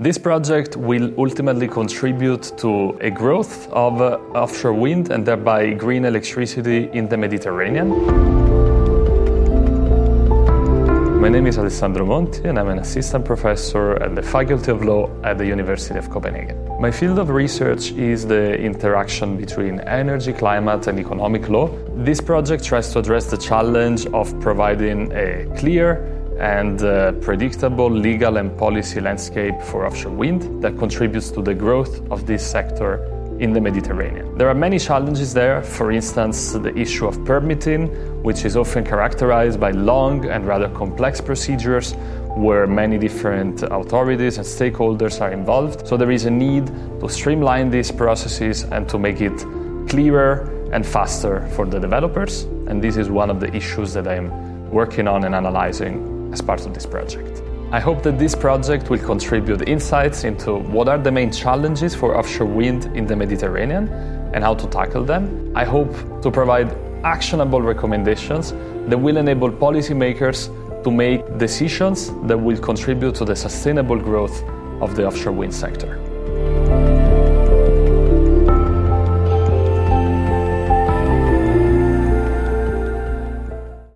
This project will ultimately contribute to a growth of uh, offshore wind and thereby green electricity in the Mediterranean. My name is Alessandro Monti and I'm an assistant professor at the Faculty of Law at the University of Copenhagen. My field of research is the interaction between energy, climate, and economic law. This project tries to address the challenge of providing a clear and uh, predictable legal and policy landscape for offshore wind that contributes to the growth of this sector in the Mediterranean. There are many challenges there, for instance, the issue of permitting, which is often characterized by long and rather complex procedures where many different authorities and stakeholders are involved. So there is a need to streamline these processes and to make it clearer and faster for the developers. And this is one of the issues that I'm working on and analyzing as part of this project. I hope that this project will contribute insights into what are the main challenges for offshore wind in the Mediterranean and how to tackle them. I hope to provide actionable recommendations that will enable policymakers to make decisions that will contribute to the sustainable growth of the offshore wind sector.